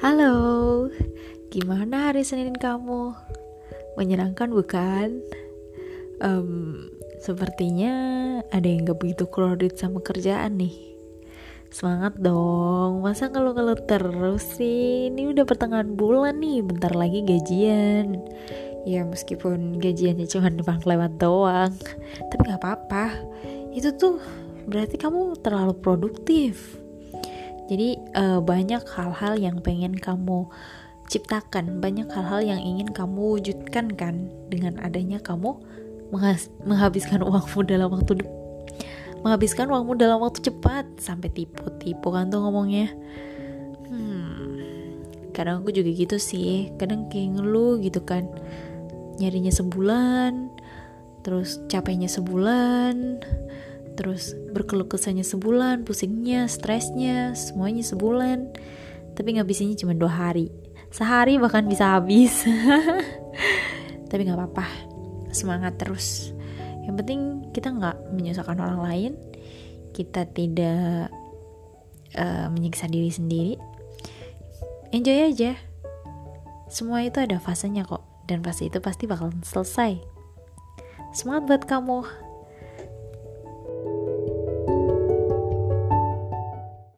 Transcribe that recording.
Halo, gimana hari Senin kamu? Menyenangkan bukan? Um, sepertinya ada yang gak begitu crowded sama kerjaan nih. Semangat dong, masa ngeluh-ngeluh terus sih? Ini udah pertengahan bulan nih, bentar lagi gajian. Ya meskipun gajiannya cuma numpang lewat doang, tapi gak apa-apa. Itu tuh berarti kamu terlalu produktif jadi uh, banyak hal-hal yang pengen kamu ciptakan, banyak hal-hal yang ingin kamu wujudkan kan dengan adanya kamu menghabiskan uangmu dalam waktu menghabiskan uangmu dalam waktu cepat sampai tipu-tipu kan tuh ngomongnya. Hmm, kadang aku juga gitu sih, kadang kayak ngeluh gitu kan, nyarinya sebulan, terus capeknya sebulan, terus berkeluh kesahnya sebulan pusingnya stresnya semuanya sebulan. Tapi ngabisinnya cuma dua hari. Sehari bahkan bisa habis. Tapi nggak apa-apa. Semangat terus. Yang penting kita nggak menyusahkan orang lain. Kita tidak uh, menyiksa diri sendiri. Enjoy aja. Semua itu ada fasenya kok. Dan fase itu pasti bakal selesai. Semangat buat kamu